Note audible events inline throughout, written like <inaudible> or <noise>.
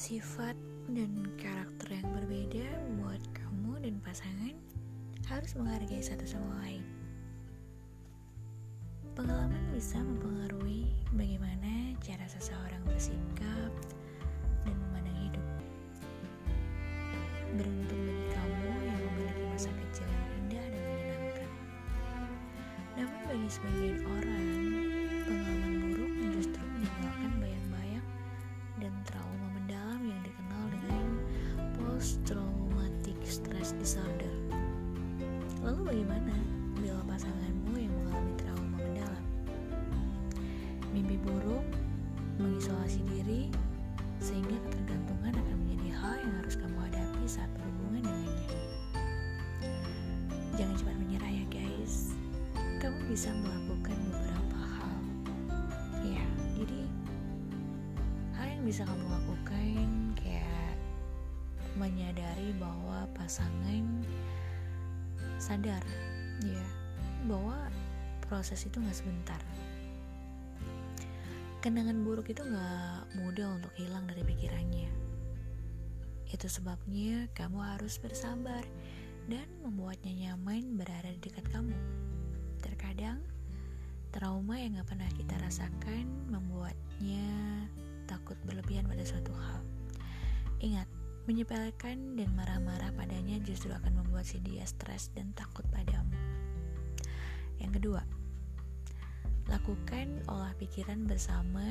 Sifat dan karakter yang berbeda membuat kamu dan pasangan harus menghargai satu sama lain. Pengalaman bisa mempengaruhi bagaimana cara seseorang bersikap dan memandang hidup. Beruntung bagi kamu yang memiliki masa kecil yang indah dan menyenangkan. Namun bagi sebagian orang, pengalaman disorder. Lalu bagaimana bila pasanganmu yang mengalami trauma mendalam? Mimpi buruk, mengisolasi diri, sehingga ketergantungan akan menjadi hal yang harus kamu hadapi saat berhubungan dengannya. Jangan cepat menyerah ya guys. Kamu bisa melakukan beberapa hal. Ya, jadi hal yang bisa kamu lakukan menyadari bahwa pasangan sadar ya bahwa proses itu nggak sebentar. Kenangan buruk itu nggak mudah untuk hilang dari pikirannya. Itu sebabnya kamu harus bersabar dan membuatnya nyaman berada di dekat kamu. Terkadang trauma yang gak pernah kita rasakan membuatnya takut berlebihan pada suatu hal. Ingat Menyepelekan dan marah-marah padanya justru akan membuat si dia stres dan takut padamu. Yang kedua, lakukan olah pikiran bersama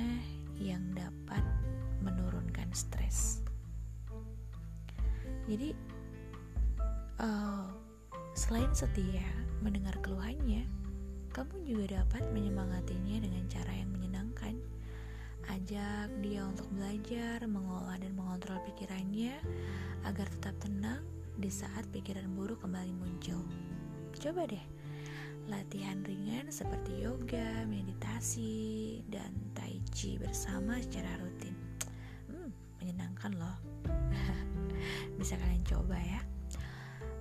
yang dapat menurunkan stres. Jadi, uh, selain setia mendengar keluhannya, kamu juga dapat menyemangatinya dengan cara yang menyenangkan Ajak dia untuk belajar, mengolah dan mengontrol pikirannya agar tetap tenang di saat pikiran buruk kembali muncul. Coba deh, latihan ringan seperti yoga, meditasi, dan tai chi bersama secara rutin. Hmm, menyenangkan loh. <laughs> Bisa kalian coba ya.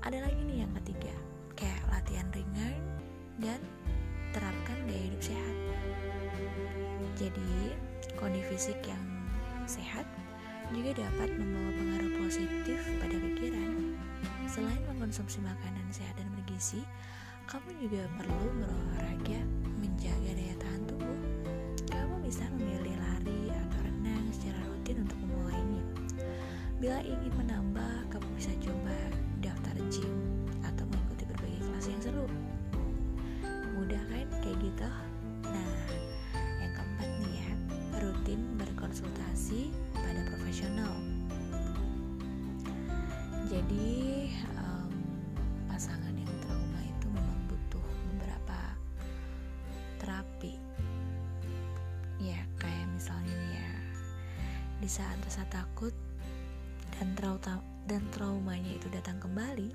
Ada lagi nih yang ketiga, kayak latihan ringan dan fisik yang sehat juga dapat membawa pengaruh positif pada pikiran. Selain mengkonsumsi makanan sehat dan bergizi, kamu juga perlu berolahraga menjaga daya tahan tubuh. Kamu bisa memilih lari atau renang secara rutin untuk memulainya. Bila ingin menambah, berkonsultasi pada profesional. Jadi um, pasangan yang trauma itu memang butuh beberapa terapi. Ya kayak misalnya ya di saat rasa takut dan trauma dan traumanya itu datang kembali,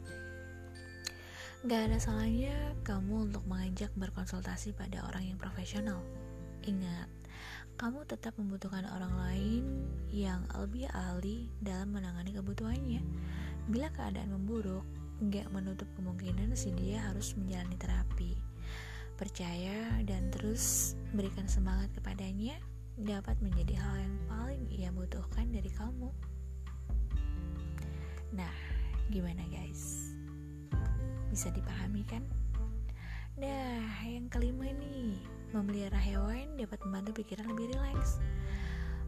Gak ada salahnya kamu untuk mengajak berkonsultasi pada orang yang profesional. Ingat, kamu tetap membutuhkan orang lain yang lebih ahli dalam menangani kebutuhannya. Bila keadaan memburuk, nggak menutup kemungkinan si dia harus menjalani terapi. Percaya dan terus berikan semangat kepadanya dapat menjadi hal yang paling ia butuhkan dari kamu. Nah, gimana guys? Bisa dipahami kan? Nah, yang kelima nih, memelihara hewan dapat membantu pikiran lebih rileks.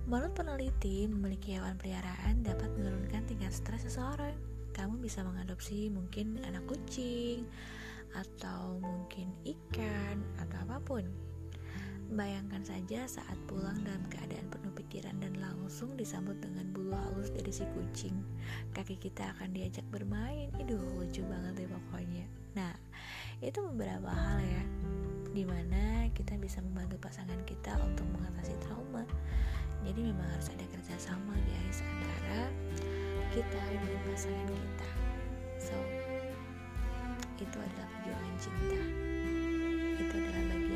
Menurut peneliti, memiliki hewan peliharaan dapat menurunkan tingkat stres seseorang. Kamu bisa mengadopsi mungkin anak kucing, atau mungkin ikan, atau apa pun. Bayangkan saja saat pulang dalam keadaan penuh pikiran dan langsung disambut dengan bulu halus dari si kucing. Kaki kita akan diajak bermain. Iduh, lucu banget deh pokoknya. Nah, itu beberapa hal ya di mana kita bisa membantu pasangan kita untuk mengatasi trauma. Jadi memang harus ada kerjasama guys antara kita dengan pasangan kita. So itu adalah perjuangan cinta. Itu adalah bagian